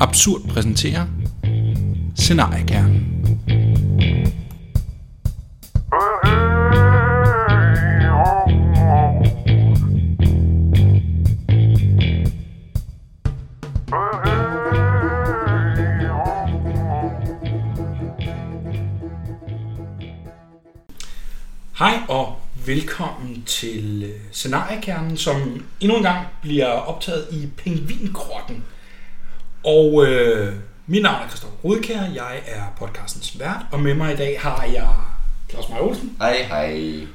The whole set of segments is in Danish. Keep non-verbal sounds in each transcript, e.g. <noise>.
Absurd præsenterer Scenariekernen. Hej og velkommen til øh, Scenariekernen, som endnu en gang bliver optaget i Pingvingrotten. Og øh, mit navn er Christoffer Rudkær, jeg er podcastens vært, og med mig i dag har jeg Claus Meier Olsen Hej, hej.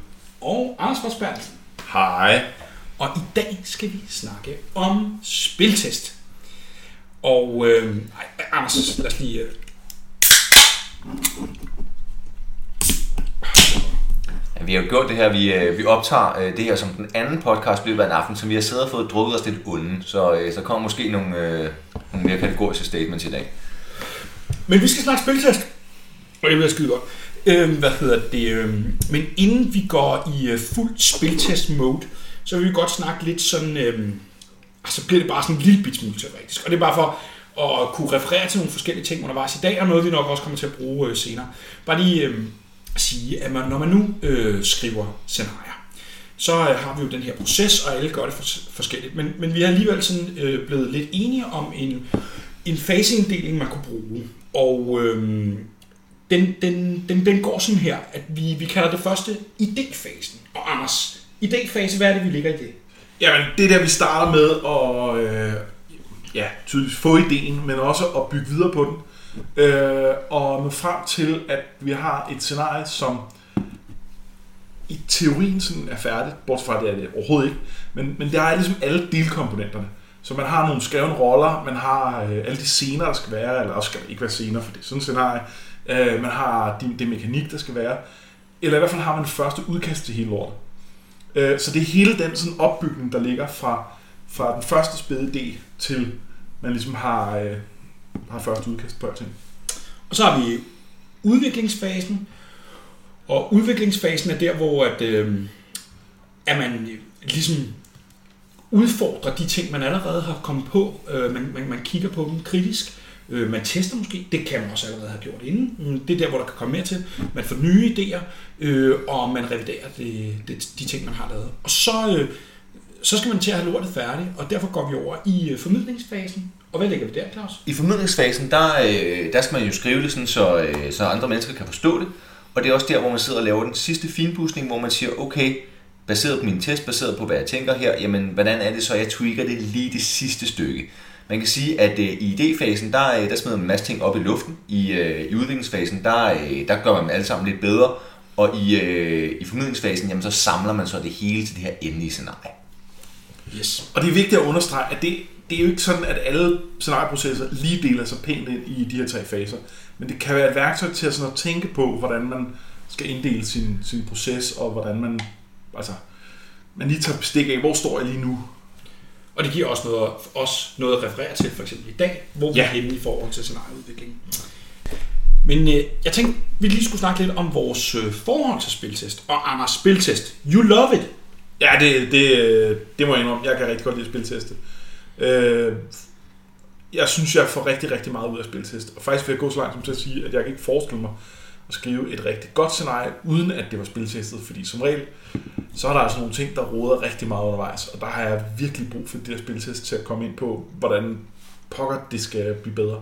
og Anders Forsbergelsen. Hej. Og i dag skal vi snakke om spiltest. Og øh, ej, Anders, lad os lige... Øh, Ja, vi har jo gjort det her, vi, øh, vi optager øh, det her som den anden podcast løbet af en aften, som vi har siddet og fået drukket os lidt onde, så øh, så kommer måske nogle, øh, nogle mere kategoriske statements i dag. Men vi skal snakke spiltest. Og det bliver skide godt. Øhm, hvad hedder det? Øhm, men inden vi går i øh, fuld spiltest-mode, så vil vi godt snakke lidt sådan... Øhm, altså bliver det bare sådan en lille bit smule teoretisk. Og det er bare for at kunne referere til nogle forskellige ting undervejs i dag, og noget vi nok også kommer til at bruge øh, senere. Bare lige øh, sige, at man, når man nu øh, skriver scenarier, så øh, har vi jo den her proces, og alle gør det forskelligt. Men, men vi er alligevel sådan, øh, blevet lidt enige om en, en faseinddeling, man kunne bruge. Og øh, den, den, den, den går sådan her, at vi, vi kalder det første idéfasen. Og Anders, idéfase, hvad er det, vi ligger i det? Jamen, det er der, vi starter med at øh, ja, tydeligt få ideen, men også at bygge videre på den. Øh, og nå frem til, at vi har et scenarie, som i teorien sådan er færdigt, bortset fra, det er det overhovedet ikke, men, men der er ligesom alle delkomponenterne. Så man har nogle skrevne roller, man har øh, alle de scener, der skal være, eller også skal der ikke være scener, for det er sådan et scenarie. Øh, man har de, det mekanik, der skal være. Eller i hvert fald har man det første udkast til hele lortet. Øh, så det er hele den sådan opbygning, der ligger fra, fra den første spæde idé til man ligesom har, øh, har første udkast på alting. Og så har vi udviklingsfasen. Og udviklingsfasen er der, hvor at, øh, at man ligesom udfordrer de ting, man allerede har kommet på. Øh, man, man, man kigger på dem kritisk. Øh, man tester måske. Det kan man også allerede have gjort inden. Mm, det er der, hvor der kan komme mere til. Man får nye idéer, øh, og man reviderer det, det, de ting, man har lavet. Og så, øh, så skal man til at have lortet færdigt, og derfor går vi over i øh, formidlingsfasen. Og hvad lægger vi der, Claus? I formidlingsfasen, der, øh, der skal man jo skrive det sådan, så, øh, så andre mennesker kan forstå det. Og det er også der, hvor man sidder og laver den sidste finpudsning, hvor man siger, okay, baseret på min test, baseret på hvad jeg tænker her, jamen hvordan er det så, jeg tweaker det lige det sidste stykke. Man kan sige, at øh, i idéfasen, der, øh, der smider man en masse ting op i luften. I, øh, i udviklingsfasen, der, øh, der gør man dem alle sammen lidt bedre. Og i, øh, i formidlingsfasen, jamen så samler man så det hele til det her endelige scenarie. Yes. Og det er vigtigt at understrege, at det, det er jo ikke sådan, at alle scenarieprocesser lige deler sig pænt ind i de her tre faser. Men det kan være et værktøj til at, sådan at tænke på, hvordan man skal inddele sin, sin proces, og hvordan man, altså, man lige tager bestik af, hvor står jeg lige nu. Og det giver også noget, også noget at referere til, for eksempel i dag, hvor vi Ja. er henne i forhold til scenarieudvikling. Men øh, jeg tænkte, vi lige skulle snakke lidt om vores øh, forhold til spiltest. Og Anders, spiltest. You love it. Ja, det, det, det må jeg indrømme. Jeg kan rigtig godt lide spilteste. Øh, jeg synes, jeg får rigtig, rigtig meget ud af spiltest. Og faktisk vil jeg gå så langt som til at sige, at jeg kan ikke forestille mig at skrive et rigtig godt scenarie, uden at det var spiltestet. Fordi som regel, så er der altså nogle ting, der råder rigtig meget undervejs. Og der har jeg virkelig brug for det der spiltest til at komme ind på, hvordan pokker det skal blive bedre.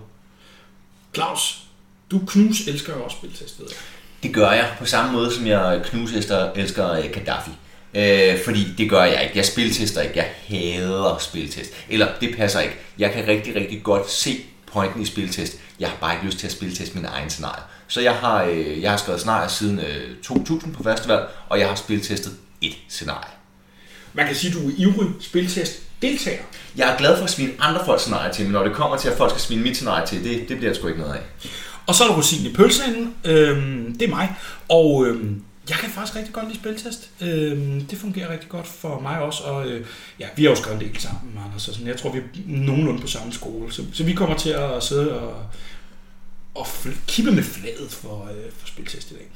Claus, du knus elsker jo også spiltest, ved jeg. Det gør jeg på samme måde, som jeg knusester elsker øh, Gaddafi. Øh, fordi det gør jeg ikke. Jeg spiltester ikke. Jeg hader spiltest. Eller det passer ikke. Jeg kan rigtig, rigtig godt se pointen i spiltest. Jeg har bare ikke lyst til at spilteste min egen scenarie. Så jeg har, øh, jeg har skrevet scenarier siden øh, 2000 på festival, og jeg har spiltestet et scenarie. Man kan sige, at du er ivrig spiltest deltager. Jeg er glad for at svine andre folks scenarier til, men når det kommer til, at folk skal svine mit scenarie til, det, det bliver der sgu ikke noget af. Og så er der rosinen i pølseenden. Øhm, det er mig. Og øhm, jeg kan faktisk rigtig godt lide spiltest. Øh, det fungerer rigtig godt for mig også. Og øh, ja, vi har jo skrevet en del sammen, Anders. Og sådan. Jeg tror, vi er nogenlunde på samme skole. Så, så vi kommer til at sidde og, og fl- kippe med fladet for, øh, for spiltest i dag.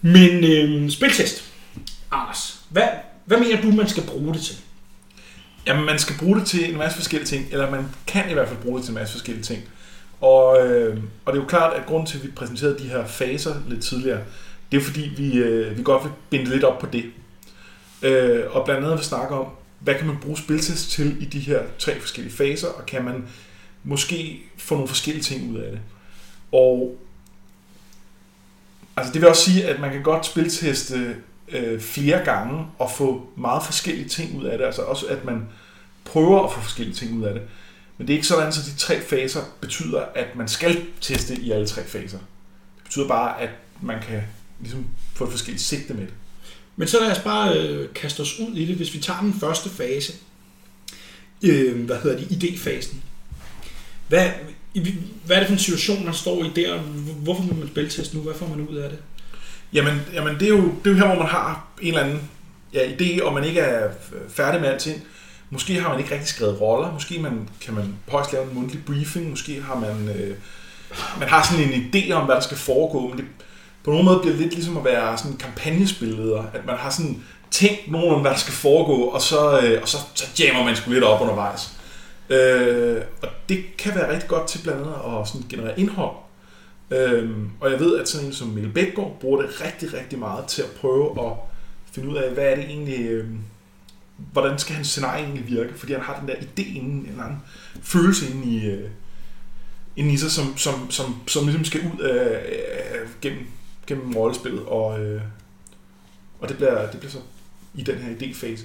Men øh, spiltest. Anders, hvad, hvad mener du, man skal bruge det til? Jamen, man skal bruge det til en masse forskellige ting, eller man kan i hvert fald bruge det til en masse forskellige ting. Og, øh, og det er jo klart, at grunden til, at vi præsenterede de her faser lidt tidligere, det er fordi, vi, øh, vi godt vil binde lidt op på det. Øh, og blandt andet vil snakke om, hvad kan man bruge spiltest til i de her tre forskellige faser, og kan man måske få nogle forskellige ting ud af det. Og altså det vil også sige, at man kan godt spilteste øh, flere gange og få meget forskellige ting ud af det. Altså også, at man prøver at få forskellige ting ud af det. Men det er ikke sådan, at de tre faser betyder, at man skal teste i alle tre faser. Det betyder bare, at man kan ligesom få et forskelligt sigte med det. Men så lad os bare øh, kaste os ud i det. Hvis vi tager den første fase, øh, hvad hedder det, idéfasen. Hvad, i- hvad er det for en situation, man står i der? Hvorfor må man spilteste nu? Hvad får man ud af det? Jamen, jamen det, er jo, det er jo her, hvor man har en eller anden ja, idé, og man ikke er færdig med alting. Måske har man ikke rigtig skrevet roller. Måske man, kan man højst lave en mundtlig briefing. Måske har man, øh, man har sådan en idé om, hvad der skal foregå. Men det, på nogen måde bliver det lidt ligesom at være sådan kampagnespilleder. At man har sådan tænkt nogen om, hvad der skal foregå, og så, øh, og så, så jammer man sgu lidt op undervejs. Øh, og det kan være rigtig godt til blandt andet at sådan generere indhold. Øh, og jeg ved, at sådan en som Mille Bækgaard bruger det rigtig, rigtig meget til at prøve at finde ud af, hvad er det egentlig, øh, hvordan skal hans scenarie egentlig virke, fordi han har den der idé inden, en eller anden følelse inde i, øh, inde i sig, som, som, som, som ligesom skal ud af, øh, gennem, gennem rollespillet, og, øh, og det, bliver, det bliver så i den her idéfase.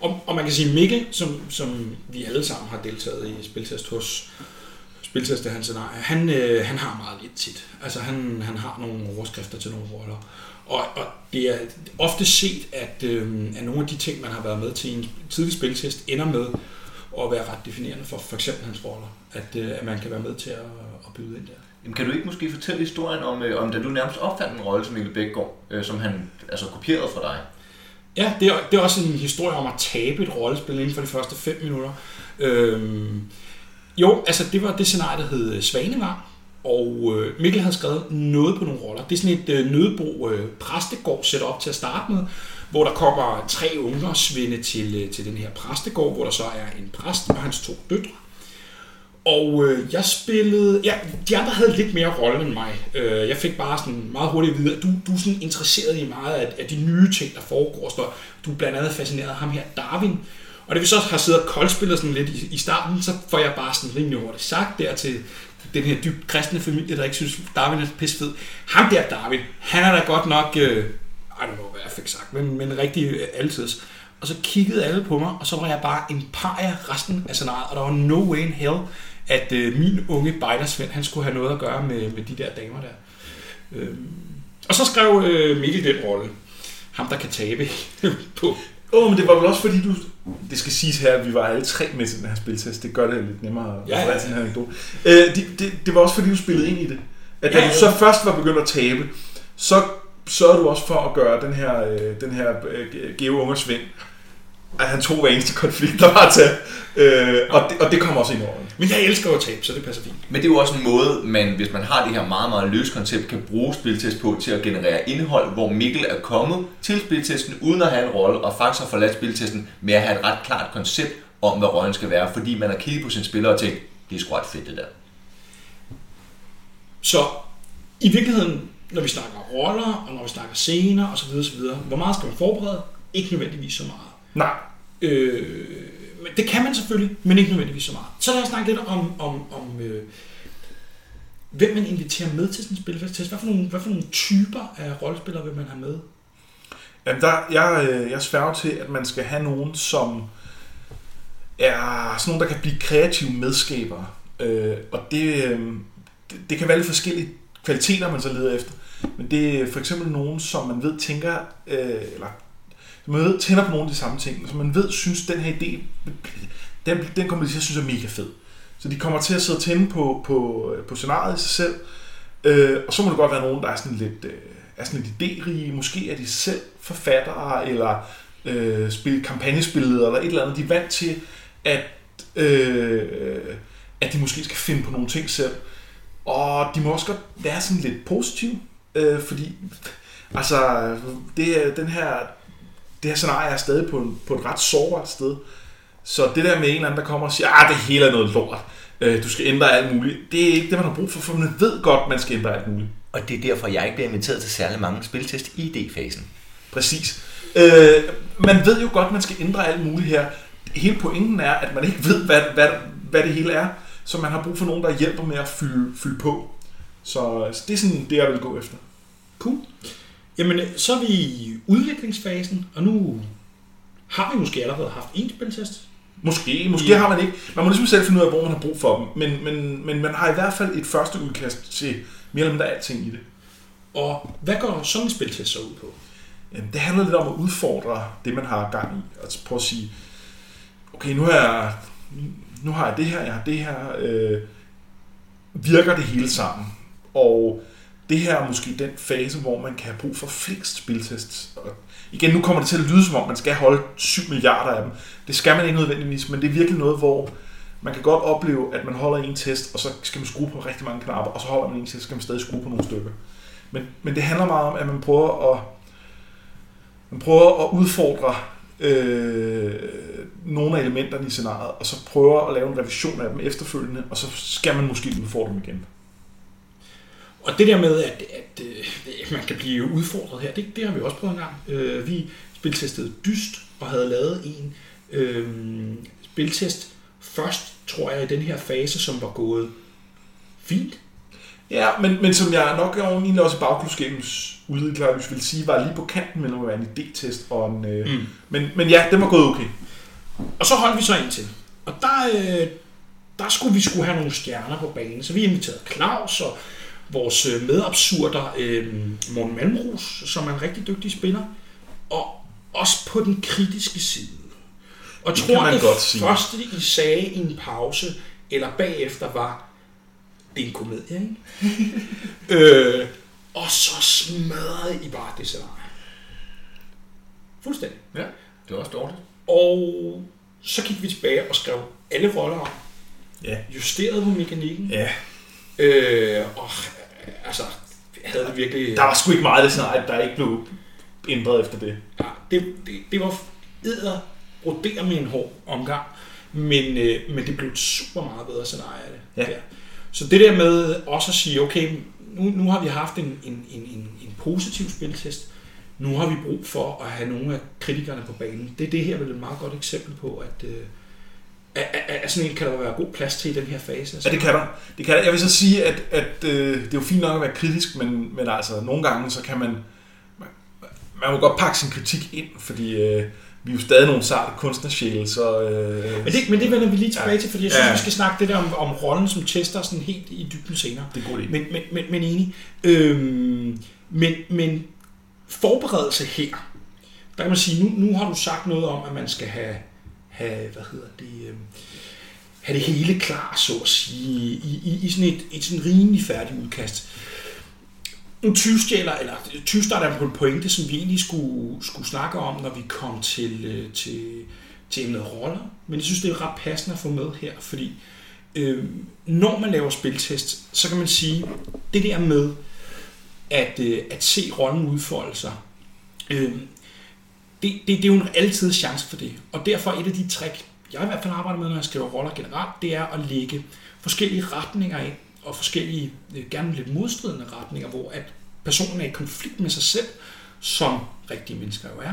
Og, og man kan sige, Mikkel, som, som vi alle sammen har deltaget i spiltest hos, spiltest er hans scenarie, han, øh, han har meget lidt tit. Altså han, han har nogle overskrifter til nogle roller. Og, og det er ofte set, at, øh, at nogle af de ting, man har været med til i en tidlig spiltest, ender med at være ret definerende for for eksempel hans roller. At, øh, at man kan være med til at, at byde ind der. Jamen, kan du ikke måske fortælle historien om, øh, om da du nærmest opfandt en rolle som Mikkel Bækgaard, øh, som han altså kopierede fra dig? Ja, det er, det er også en historie om at tabe et rollespil inden for de første 5 minutter. Øhm, jo, altså det var det scenarie, der hed øh, Svanevang, og øh, Mikkel havde skrevet noget på nogle roller. Det er sådan et øh, nødbo øh, præstegård sat op til at starte med, hvor der kommer tre ungdomsvinde til, øh, til den her præstegård, hvor der så er en præst og hans to døtre. Og øh, jeg spillede... Ja, de andre havde lidt mere rolle end mig. Øh, jeg fik bare sådan meget hurtigt at vide, at du, du er sådan interesseret i meget af, af de nye ting, der foregår. Så du er blandt andet fascineret af ham her, Darwin. Og det vi så har siddet og koldspillet sådan lidt i, i starten, så får jeg bare sådan rimelig hurtigt sagt der til den her dybt kristne familie, der ikke synes, Darwin er pissefed. Ham der, Darwin, han er da godt nok... Øh, I don't know, hvad jeg fik sagt, men, men rigtig øh, altids. Og så kiggede alle på mig, og så var jeg bare en par af resten af scenariet, og der var no way in hell, at øh, min unge bejdersvend, han skulle have noget at gøre med, med de der damer der. Øhm. Og så skrev øh, Mikkel den rolle. Ham, der kan tabe <laughs> på. Åh, oh, men det var vel også fordi du... Det skal siges her, at vi var alle tre med til den her spiltest. Det gør det lidt nemmere at Ja, ja, den her anekdote. Øh, det, det, det var også fordi, du spillede ind i det. At da Ja, du ja. så først var begyndt at tabe, så sørgede du også for at gøre den her, øh, den her øh, Geo Ungersvend, at han tog hver eneste konflikt, der var til. Øh, og, det, og det kom også ind over. Men jeg elsker jo at tabe, så det passer fint. Men det er jo også en måde, man, hvis man har det her meget, meget løse koncept, kan bruge spiltest på til at generere indhold, hvor Mikkel er kommet til spiltesten uden at have en rolle, og faktisk har forladt spiltesten med at have et ret klart koncept om, hvad rollen skal være, fordi man har kigget på sine spillere og tænkt, det er sgu ret fedt det der. Så i virkeligheden, når vi snakker roller, og når vi snakker scener osv., osv., hvor meget skal man forberede? Ikke nødvendigvis så meget. Nej, Øh, men det kan man selvfølgelig, men ikke nødvendigvis så meget. Så lad os snakke lidt om, om, om øh, hvem man inviterer med til sådan en spilfest. Hvad for nogle, hvad for nogle typer af rollespillere vil man have med? Jamen der, jeg, øh, jeg sværger til, at man skal have nogen, som er sådan nogen, der kan blive kreative medskabere. Øh, og det, øh, det, det kan være lidt forskellige kvaliteter, man så leder efter. Men det er for eksempel nogen, som man ved tænker, øh, eller møde, tænder på nogle af de samme ting, som man ved synes, den her idé, den, den kommer de til at synes er mega fed. Så de kommer til at sidde og tænde på, på, på scenariet i sig selv. Øh, og så må det godt være nogen, der er sådan lidt, øh, er sådan lidt idérige. Måske er de selv forfattere, eller øh, spil, kampagnespilleder, eller et eller andet. De er vant til, at, øh, at de måske skal finde på nogle ting selv. Og de må også godt være sådan lidt positive, øh, fordi altså, det, den her, det her scenarie er stadig på, en, på et ret sårbart sted. Så det der med en eller anden, der kommer og siger, at det hele er noget lort, øh, du skal ændre alt muligt, det er ikke det, man har brug for, for man ved godt, man skal ændre alt muligt. Og det er derfor, jeg ikke bliver inviteret til særlig mange spiltest i D-fasen. Præcis. Øh, man ved jo godt, man skal ændre alt muligt her. Hele pointen er, at man ikke ved, hvad, hvad, hvad det hele er, så man har brug for nogen, der hjælper med at fylde, fylde på. Så, så det er sådan det, jeg vil gå efter. Cool. Jamen, så er vi i udviklingsfasen, og nu har vi måske allerede haft en spiltest. Måske, måske Ja. har man ikke. Man må ligesom selv finde ud af, hvor man har brug for dem. Men, men, men man har i hvert fald et første udkast til mere eller mindre alting i det. Og hvad går sådan en spiltest så ud på? Jamen, det handler lidt om at udfordre det, man har gang i. Altså prøve at sige, okay, nu har jeg, nu har jeg det her, jeg har det her. Øh, virker det hele sammen? Og det her er måske den fase, hvor man kan have brug for flest spiltests. Og igen, nu kommer det til at lyde som om, man skal holde 7 milliarder af dem. Det skal man ikke nødvendigvis, men det er virkelig noget, hvor man kan godt opleve, at man holder en test, og så skal man skrue på rigtig mange knapper, og så holder man en test, så skal man stadig skrue på nogle stykker. Men, men det handler meget om, at man prøver at man prøver at udfordre øh, nogle af elementerne i scenariet, og så prøver at lave en revision af dem efterfølgende, og så skal man måske udfordre dem igen. Og det der med, at, at øh, man kan blive udfordret her, det, det har vi også prøvet en gang. Øh, vi spiltestede dyst og havde lavet en øh, spiltest først, tror jeg, i den her fase, som var gået fint. Ja, men, men som jeg nok egentlig også i bagklodskabens udviklers vil sige, var lige på kanten mellem at være en idé-test og en... Øh, Mm. men, men ja, den var gået okay. Og så holdt vi så en til. Og der, øh, der skulle vi skulle have nogle stjerner på banen. Så vi inviterede Claus og vores øh, medabsurder øh, Morten Malmros, som er en rigtig dygtig spiller. Og også på den kritiske side. Og Det tror, det godt sige. første, I sagde i en pause, eller bagefter, var, det er en komedie, ikke? <laughs> øh, og så smadrede I bare det scenarie. Fuldstændig. Ja, det var også dårligt. Og så gik vi tilbage og skrev alle roller om, Ja. justerede på mekanikken, Ja. øh, og altså, havde det virkelig... Der var sgu ikke meget af det scenarie, der ikke blev ændret efter det. Ja, det, det, det var edder brodere med en hård omgang, men, øh, men det blev et super meget bedre scenarie af det. Ja. Der. Så det der med også at sige, okay, nu, nu har vi haft en, en, en, en, en positiv spiltest, nu har vi brug for at have nogle af kritikerne på banen. Det er det her vel et meget godt eksempel på, at, øh, at, at, at sådan en kan der være god plads til i den her fase. Ja, det kan der. Det kan der. Jeg vil så sige, at, at øh, det er jo fint nok at være kritisk, men, men altså, nogle gange, så kan man, man, man må godt pakke sin kritik ind, fordi øh, vi er jo stadig nogle sarte kunstnersjæle, så... Øh, Men det, men det vender vi lige tilbage Ja. til, fordi jeg synes, Ja. vi skal snakke det der om, om rollen som tester sådan helt i dybden senere. det er god idé. Men, men, men, men enig. Øhm, men, men forberedelse her, der kan man sige, nu, nu har du sagt noget om, at man skal have, have hvad hedder det, øh, have det hele klar, så at sige, i, i, i sådan et, et sådan rimelig færdigt udkast. En tyvstjæler, eller tyvstart er på en pointe, som vi egentlig skulle, skulle snakke om, når vi kom til, øh, til, til emnet roller. Men jeg synes, det er ret passende at få med her, fordi øh, når man laver spiltest, så kan man sige, det der med at, øh, at se rollen udfolde sig, øh, det, det, det er jo en altid chance for det. Og derfor et af de trick, jeg i hvert fald arbejder med, når jeg skriver roller generelt, det er at lægge forskellige retninger ind, og forskellige, øh, gerne lidt modstridende retninger, hvor at personen er i konflikt med sig selv, som rigtige mennesker jo er.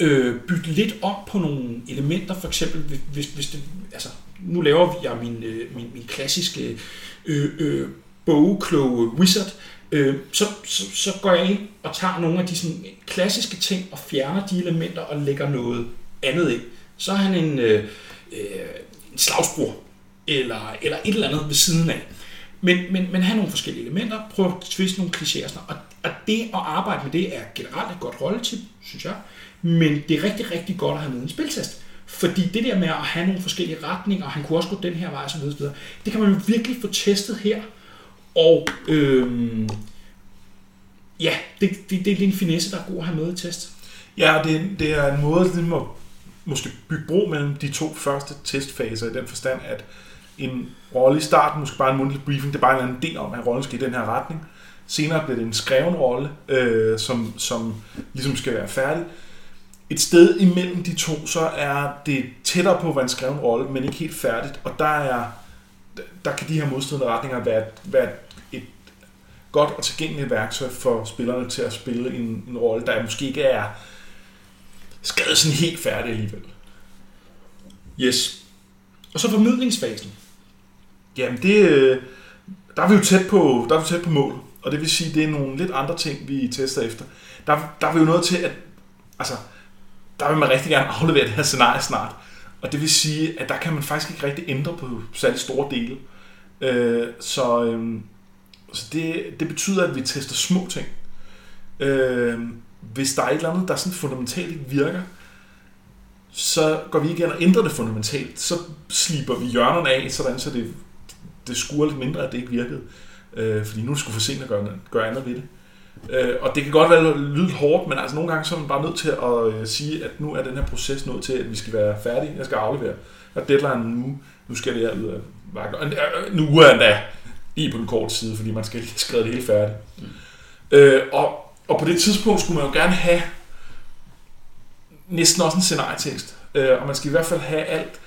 Øh, bytte lidt om på nogle elementer, for eksempel, hvis, hvis det, altså, nu laver jeg min, øh, min, min klassiske øh, øh, bogkloge wizard, øh, så, så, så går jeg ind og tager nogle af de sådan, klassiske ting og fjerner de elementer og lægger noget andet ind. Så er han en, øh, øh en slagsbror, eller, eller et eller andet ved siden af. Men, men, men have nogle forskellige elementer, prøv at tviste nogle klichéer. og sådan. Og, og det at arbejde med det er generelt et godt rolletip, synes jeg. Men det er rigtig, rigtig godt at have med en spiltest. Fordi det der med at have nogle forskellige retninger, og han kunne også gå den her vej så osv., det kan man jo virkelig få testet her. Og øhm, ja, det, det, det er en finesse, der er god at have med i test. Ja, det, det er en måde ligesom at måske bygge bro mellem de to første testfaser i den forstand, at en rolle i starten, måske bare en mundtlig briefing, det er bare en eller anden idé om, at rollen skal i den her retning. Senere bliver det en skreven rolle, øh, som, som ligesom skal være færdig. et sted imellem de to, så er det tættere på at være en skreven rolle, men ikke helt færdigt. Og der er der kan de her modstridende retninger være, være et godt og tilgængeligt værktøj for spillerne til at spille en, en rolle, der måske ikke er skrevet sådan helt færdig alligevel. Yes. Og så formidlingsfasen. Jamen det, øh, der er vi jo tæt på, der er vi tæt på mål, og det vil sige, det er nogle lidt andre ting, vi tester efter. Der, der er vi jo noget til, at altså, der vil man rigtig gerne aflevere det her scenarie snart. Og det vil sige, at der kan man faktisk ikke rigtig ændre på særlig store dele. Øh, så øh, så det, det betyder, at vi tester små ting. Øh, hvis der er et eller andet, der sådan fundamentalt ikke virker, så går vi ikke ind og ændrer det fundamentalt. Så sliber vi hjørnerne af, sådan så det, det skurer lidt mindre, at det ikke virkede. Øh, fordi nu skulle for sent at gøre, gøre andet ved det. Øh, og det kan godt være lyde hårdt, men altså nogle gange så er man bare nødt til at øh, sige, at nu er den her proces nået til, at vi skal være færdige. Jeg skal aflevere. Og deadline nu, nu skal det her ud af vagten. Øh, nu er endda lige på den korte side, fordi man skal lige skrive det hele færdigt. Mm. Øh, og, og på det tidspunkt skulle man jo gerne have næsten også en scenarietekst. Øh, og man skal i hvert fald have alt,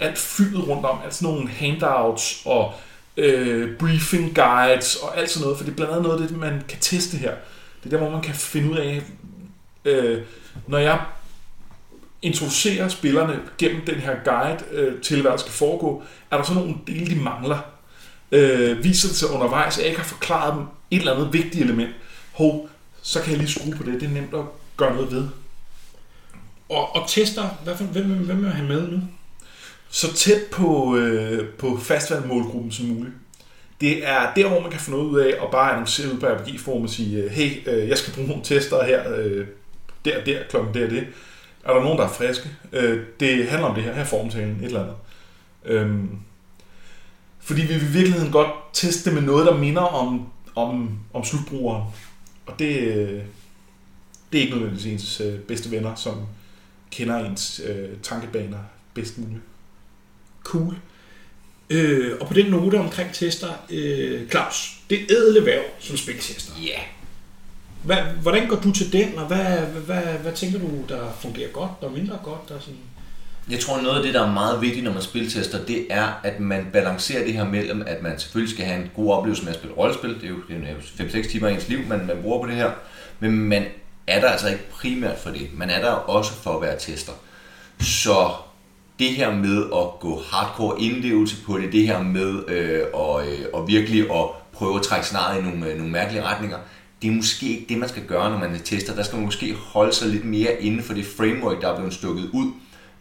alt fyldet rundt om, altså nogle handouts og øh, briefing guides og alt sådan noget, for det er blandt andet noget af det, man kan teste her. Det er der, hvor man kan finde ud af, øh, når jeg introducerer spillerne gennem den her guide øh, til, hvad der skal foregå, er der så nogle dele, de mangler. Øh, viser det sig undervejs, at jeg ikke har forklaret dem et eller andet vigtigt element. Hov, så kan jeg lige skrue på det. Det er nemt at gøre noget ved. Og, og tester, hvad for, hvem, hvem vil have med nu? Så tæt på, øh, på fastvalgmålgruppen som muligt. Det er der, hvor man kan få noget ud af at bare annoncere ud på RPG-forum og sige, øh, hey, øh, jeg skal bruge nogle tester her, øh, der, der, klokken der, det. Er der nogen, der er friske? Øh, det handler om det her, her formtalen, et eller andet. Øhm, fordi vi vil i virkeligheden godt teste det med noget, der minder om, om, om slutbrugeren. Og det, øh, det er ikke nødvendigvis ens øh, bedste venner, som kender ens øh, tankebaner bedst muligt. Cool. Øh, og på den note omkring tester, øh, Claus, det ædle værv som spiltester. Ja. Yeah. Hvad, hvordan går du til den, og hvad, hvad, hvad, hvad tænker du, der fungerer godt og mindre godt? Der sådan? Jeg tror, noget af det, der er meget vigtigt, når man spiltester, det er, at man balancerer det her mellem, at man selvfølgelig skal have en god oplevelse med at spille rollespil. Det er jo, det er jo 5-6 timer af ens liv, man, man bruger på det her. Men man er der altså ikke primært for det. Man er der også for at være tester. Så det her med at gå hardcore indlevelse på det, det her med øh, og, øh, og virkelig at prøve at trække snart i nogle, øh, nogle mærkelige retninger, det er måske ikke det, man skal gøre, når man tester. Der skal man måske holde sig lidt mere inden for det framework, der er blevet stukket ud,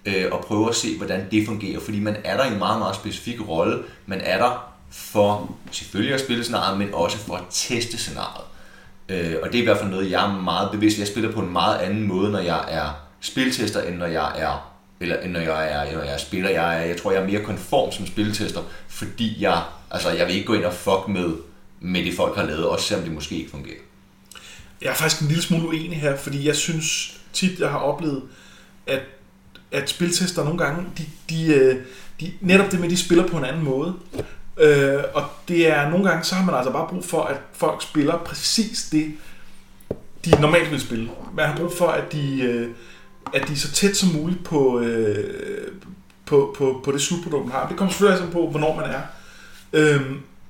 øh, og prøve at se, hvordan det fungerer. Fordi man er der i en meget, meget specifik rolle. Man er der for selvfølgelig at spille scenariet, men også for at teste scenariet. Øh, og det er i hvert fald noget, jeg er meget bevidst. Jeg spiller på en meget anden måde, når jeg er spiltester, end når jeg er eller end når jeg er, når jeg er spiller. Jeg, er, jeg tror, jeg er mere konform som spiltester, fordi jeg, altså, jeg vil ikke gå ind og fuck med, med det, folk har lavet, også selvom det måske ikke fungerer. Jeg er faktisk en lille smule uenig her, fordi jeg synes tit, jeg har oplevet, at, at spiltester nogle gange, de, de, øh, de, netop det med, at de spiller på en anden måde. Øh, og det er nogle gange, så har man altså bare brug for, at folk spiller præcis det, de normalt vil spille. Man har brug for, at de, øh, at de er så tæt som muligt på, øh, på, på, på det slutprodukt, man har. Det kommer selvfølgelig altså på, hvornår man er. Øh,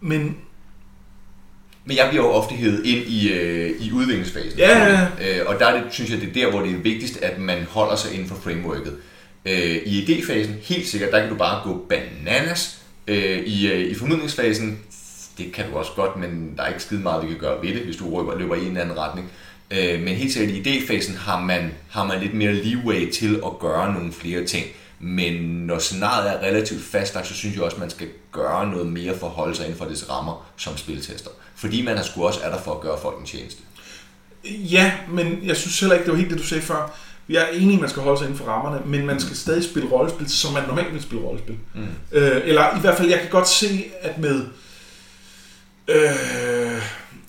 men men jeg bliver jo ofte hævet ind i, øh, i udviklingsfasen. Ja, ja, ja. Øh, og der er det, synes jeg, det er der, hvor det er vigtigst, at man holder sig inden for frameworket. Øh, I idéfasen, helt sikkert, der kan du bare gå bananas. Øh, i, øh, I formidlingsfasen, det kan du også godt, men der er ikke skide meget, vi kan gøre ved det, hvis du rykker, løber i en eller anden retning. Øh, men helt sikkert i idéfasen har man, har man lidt mere leeway til at gøre nogle flere ting. Men når scenariet er relativt fastlagt, så synes jeg også, at man skal gøre noget mere for at holde sig inden for dets rammer som spiltester. Fordi man er sgu også er der for at gøre folk en tjeneste. Ja, men jeg synes heller ikke, det var helt det, du sagde før. Jeg er enig, at man skal holde sig inden for rammerne, men man skal stadig spille rollespil, som man normalt vil spille rollespil. Mm. Øh, eller i hvert fald, jeg kan godt se, at med... Øh,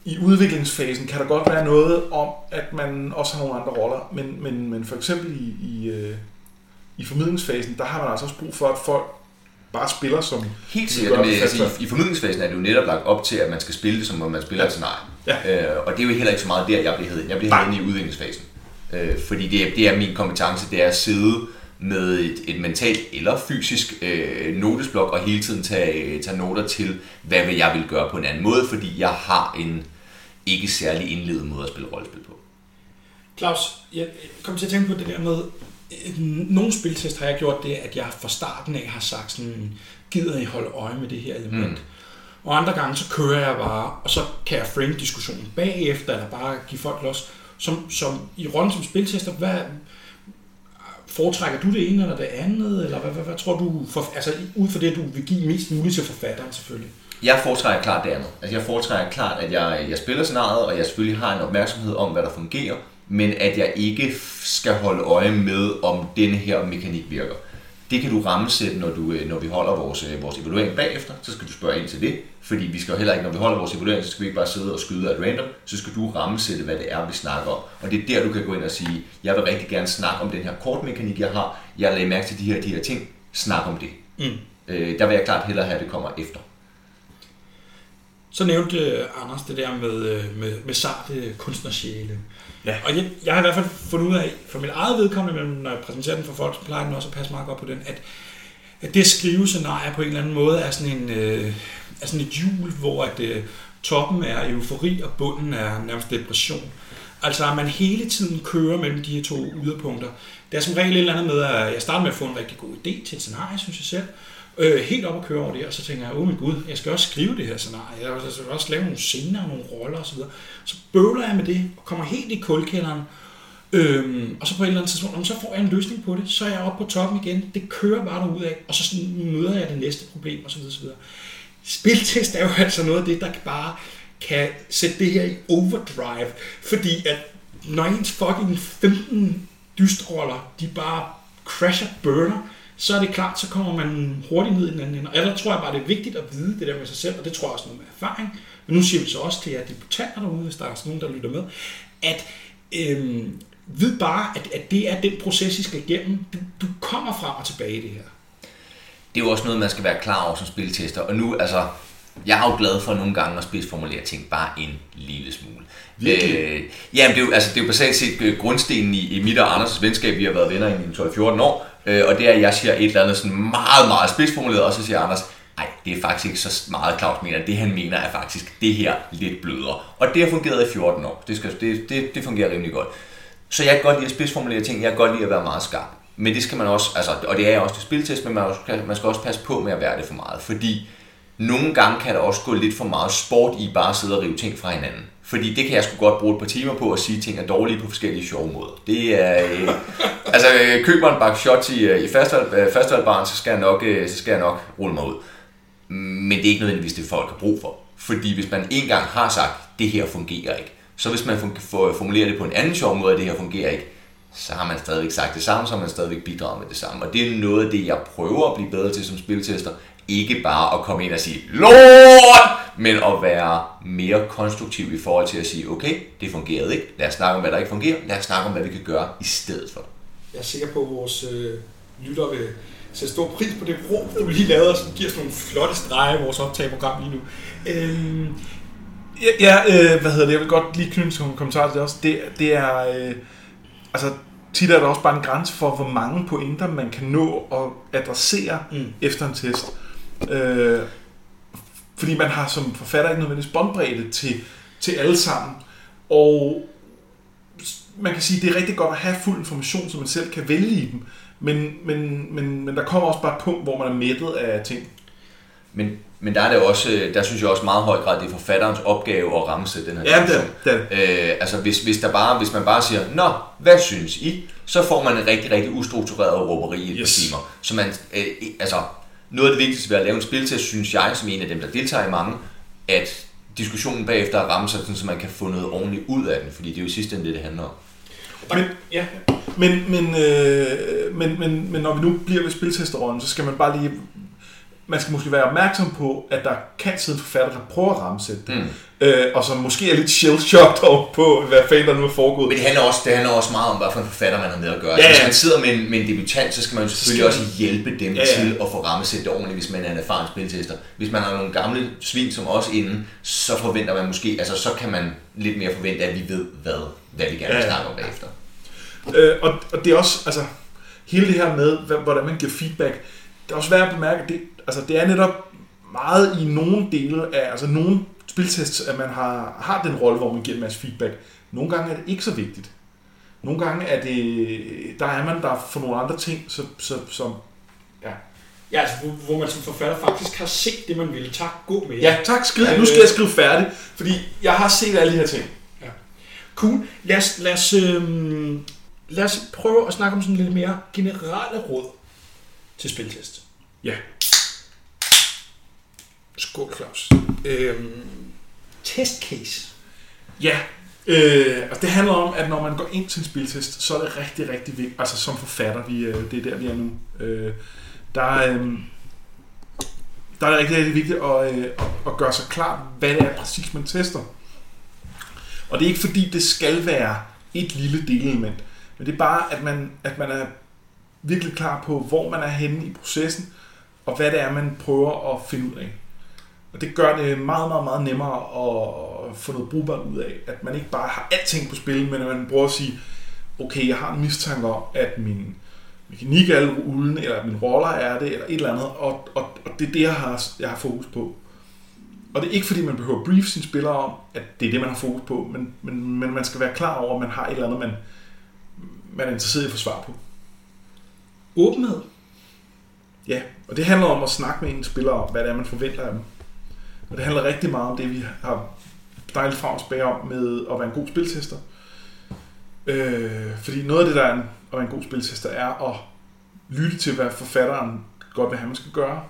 i udviklingsfasen kan der godt være noget om, at man også har nogle andre roller, men, men, men for eksempel i, i, øh, i formidlingsfasen, der har man altså også brug for, at folk bare spiller som... Helt sikkert. Med, altså, i, I formidlingsfasen er det jo netop lagt op til, at man skal spille det, som om man spiller ja. et scenarie. Ja. Øh, og det er jo heller ikke så meget der, jeg bliver heddet. Jeg bliver heddet i udviklingsfasen. Øh, fordi det er, det er min kompetence, det er at sidde med et, et mentalt eller fysisk øh, notesblok og hele tiden tage, tage noter til, hvad vil jeg vil gøre på en anden måde, fordi jeg har en ikke særlig indledet måde at spille rollespil på. Claus, jeg kom til at tænke på det der med, øh, nogle spiltest har jeg gjort det, at jeg fra starten af har sagt sådan, gider I holde øje med det her element? Mm. Og andre gange, så kører jeg bare, og så kan jeg frame diskussionen bagefter, eller bare give folk los. Som, som i rollen som spiltester, hvad, foretrækker du det ene eller det andet, eller hvad, hvad, hvad tror du, for, altså ud fra det, du vil give mest muligt til forfatteren selvfølgelig? Jeg foretrækker klart det andet. Altså jeg foretrækker klart, at jeg, jeg spiller scenariet, og jeg selvfølgelig har en opmærksomhed om, hvad der fungerer, men at jeg ikke skal holde øje med, om denne her mekanik virker. Det kan du rammesætte, når, du, øh, når vi holder vores, øh, vores evaluering bagefter. Så skal du spørge ind til det, fordi vi skal jo heller ikke, når vi holder vores evaluering, så skal vi ikke bare sidde og skyde at random. Så skal du rammesætte, hvad det er, vi snakker om. Og det er der, du kan gå ind og sige, jeg vil rigtig gerne snakke om den her kortmekanik, jeg har. Jeg lader mærke til de her, de her ting. Snak om det. Mm. Øh, der vil jeg klart hellere have, at det kommer efter. Så nævnte øh, Anders det der med, øh, med, med sarte kunstnersjæle. Ja. Og jeg, jeg har i hvert fald fundet ud af, for mit eget vedkommende, men når jeg præsenterer den for folk, så plejer den også at passe meget godt på den, at, at det skrivescenarie på en eller anden måde er sådan, en, øh, er sådan et hjul, hvor at, øh, toppen er eufori, og bunden er nærmest depression. Altså at man hele tiden kører mellem de her to yderpunkter. Det er som regel et eller andet med, at jeg starter med at få en rigtig god idé til et scenarie, synes jeg selv øh, helt op og køre over det, og så tænker jeg, åh min gud, jeg skal også skrive det her scenarie, jeg skal altså også lave nogle scener, nogle roller osv. Så bøvler jeg med det, og kommer helt i kulkælderen, Øhm, og så på et eller andet tidspunkt, så får jeg en løsning på det, så er jeg oppe på toppen igen, det kører bare ud af, og så møder jeg det næste problem osv. osv. Spiltest er jo <laughs> altså noget af det, der bare kan sætte det her i overdrive, fordi at når ens fucking 15 dystroller, de bare crasher burner, så er det klart, så kommer man hurtigt ned i den anden ende. Og der tror jeg bare, det er vigtigt at vide det der med sig selv, og det tror jeg også noget med erfaring. Men nu siger vi så også til jer debutanter derude, hvis der er nogen, der lytter med, at øhm, vid bare, at, at det er den proces, I skal igennem. Du, du kommer frem og tilbage i det her. Det er jo også noget, man skal være klar over som spiltester. Og nu, altså, jeg er jo glad for nogle gange at spidsformulere ting bare en lille smule. Virkelig? Øh, jamen, det er jo, altså, det er jo basalt set øh, grundstenen i, i mit og Anders' venskab. Vi har været venner i 12-14 år. Øh, og det er, at jeg siger et eller andet sådan meget, meget spidsformuleret, og så siger Anders, nej, det er faktisk ikke så meget Claus mener. Det han mener er faktisk det her lidt blødere. Og det har fungeret i 14 år. Det, skal, det, det, det fungerer rimelig godt. Så jeg kan godt lide at spidsformulere ting. Jeg kan godt lide at være meget skarp. Men det skal man også, altså, og det er jeg også til spiltest, men man, også, man skal også passe på med at være det for meget. Fordi nogle gange kan der også gå lidt for meget sport i bare at sidde og rive ting fra hinanden. Fordi det kan jeg sgu godt bruge et par timer på at sige, at ting er dårlige på forskellige sjove måder. Det er... Øh, altså, øh, køber en bakke shots i, øh, i fastholdbaren, øh, så skal, jeg nok, øh, så skal jeg nok rulle mig ud. Men det er ikke nødvendigvis det, folk har brug for. Fordi hvis man engang har sagt, det her fungerer ikke, så hvis man formulerer det på en anden sjov måde, at det her fungerer ikke, så har man stadigvæk sagt det samme, så har man stadigvæk bidraget med det samme. Og det er noget af det, jeg prøver at blive bedre til som spiltester. Ikke bare at komme ind og sige, LORT! Men at være mere konstruktiv i forhold til at sige, okay, det fungerede ikke. Lad os snakke om, hvad der ikke fungerer. Lad os snakke om, hvad vi kan gøre i stedet for. Jeg er sikker på, at vores øh, lytter vil sætte stor pris på det rum, du lige lavede, som giver sådan nogle flotte streger i vores optageprogram lige nu. Øhm, Ja, ja øh, hvad hedder det? Jeg vil godt lige knytte en kommentar til det også. Det, det er... Øh, altså, tit er der også bare en grænse for, hvor mange pointer man kan nå at adressere mm. efter en test. Øh, fordi man har som forfatter ikke nødvendigvis båndbredde til, til alle sammen. Og man kan sige, at det er rigtig godt at have fuld information, så man selv kan vælge i dem. Men, men, men, men der kommer også bare et punkt, hvor man er mættet af ting. Men, men der er det også, der synes jeg også meget høj grad, det er forfatterens opgave at ramse den her Ja, det, det. Øh, altså hvis, hvis, der bare, hvis man bare siger, Nå, hvad synes I? Så får man en rigtig, rigtig ustruktureret råberi i et yes. par timer. Så man, øh, altså, noget af det vigtigste ved at lave en spiltest, synes jeg, som en af dem, der deltager i mange, at diskussionen bagefter rammer sig, så man kan få noget ordentligt ud af den, fordi det er jo sidst ende det, det handler om. Men, ja. men, men, øh, men, men, men når vi nu bliver ved spiltesterrollen, så skal man bare lige man skal måske være opmærksom på, at der kan sidde en forfatter, der prøver at ramsætte det, mm. øh, og som måske er lidt shell-shocked på, hvad fanden der nu er foregået. Men det handler, også, det handler også meget om, hvad for en forfatter man har med at gøre. Ja, ja. Altså, hvis man sidder med en, med en debutant, så skal man jo selvfølgelig også hjælpe dem ja, ja. til at få rammesæt det ordentligt, hvis man er en erfaren spiltester. Hvis man har nogle gamle svin som også inden, så forventer man måske, altså så kan man lidt mere forvente, at vi ved, hvad, hvad vi gerne vil ja, ja. snakke om bagefter. Øh, og, og det er også, altså, hele det her med, hvordan man giver feedback, det er også værd at bemærke, at det, altså, det er netop meget i nogle dele af, altså nogle spiltests, at man har, har den rolle, hvor man giver en masse feedback. Nogle gange er det ikke så vigtigt. Nogle gange er det, der er man der for nogle andre ting, så, så, som, ja. Ja, altså, hvor, hvor man som forfatter faktisk har set det, man ville. Tak, gå med. Ja, tak, skriv. Nu skal jeg skrive færdigt, fordi jeg har set alle de her ting. Cool. Lad os, lad, os, øhm, lad os prøve at snakke om sådan lidt mere generelle råd til spiltest. Ja. Skål, Claus. Øhm, testcase. Ja, øh, og det handler om, at når man går ind til en spiltest, så er det rigtig, rigtig vigtigt, altså som forfatter, vi, øh, det er der, vi er nu, øh, der, er, øh, der er det rigtig, rigtig vigtigt at, øh, at, gøre sig klart, hvad det er præcis, man tester. Og det er ikke fordi, det skal være et lille delelement, men det er bare, at man, at man er virkelig klar på, hvor man er henne i processen, og hvad det er, man prøver at finde ud af. Og det gør det meget, meget, meget nemmere at få noget brugbart ud af. At man ikke bare har alting på spil, men at man prøver at sige, okay, jeg har en mistanke om, at min mekanik er ulden, eller at min roller er det, eller et eller andet, og, og, og det er det, jeg har, jeg har fokus på. Og det er ikke fordi, man behøver at brief sine spillere om, at det er det, man har fokus på, men, men, men man skal være klar over, at man har et eller andet, man, man er interesseret i at få svar på. Åbenhed. Ja, og det handler om at snakke med en spiller om, hvad det er, man forventer af dem. Og det handler rigtig meget om det, vi har dejligt frem og tilbage om med at være en god spiltester. Øh, fordi noget af det, der er en, at være en god spiltester, er at lytte til, hvad forfatteren godt vil have, man skal gøre.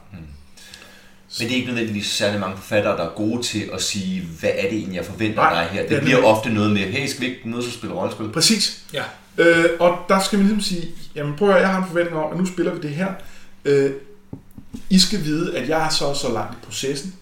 Men det er ikke nødvendigvis særlig mange forfattere, der er gode til at sige, hvad er det egentlig, jeg forventer Nej, det dig her. er Det det bliver nemlig. ofte noget med, hey, skal vi ikke mødes og spille rollespil? Præcis. Ja. Øh, og der skal vi ligesom sige, jamen prøv at høre, jeg har en forventning om, at nu spiller vi det her. Øh, I skal vide, at jeg er så så langt i processen.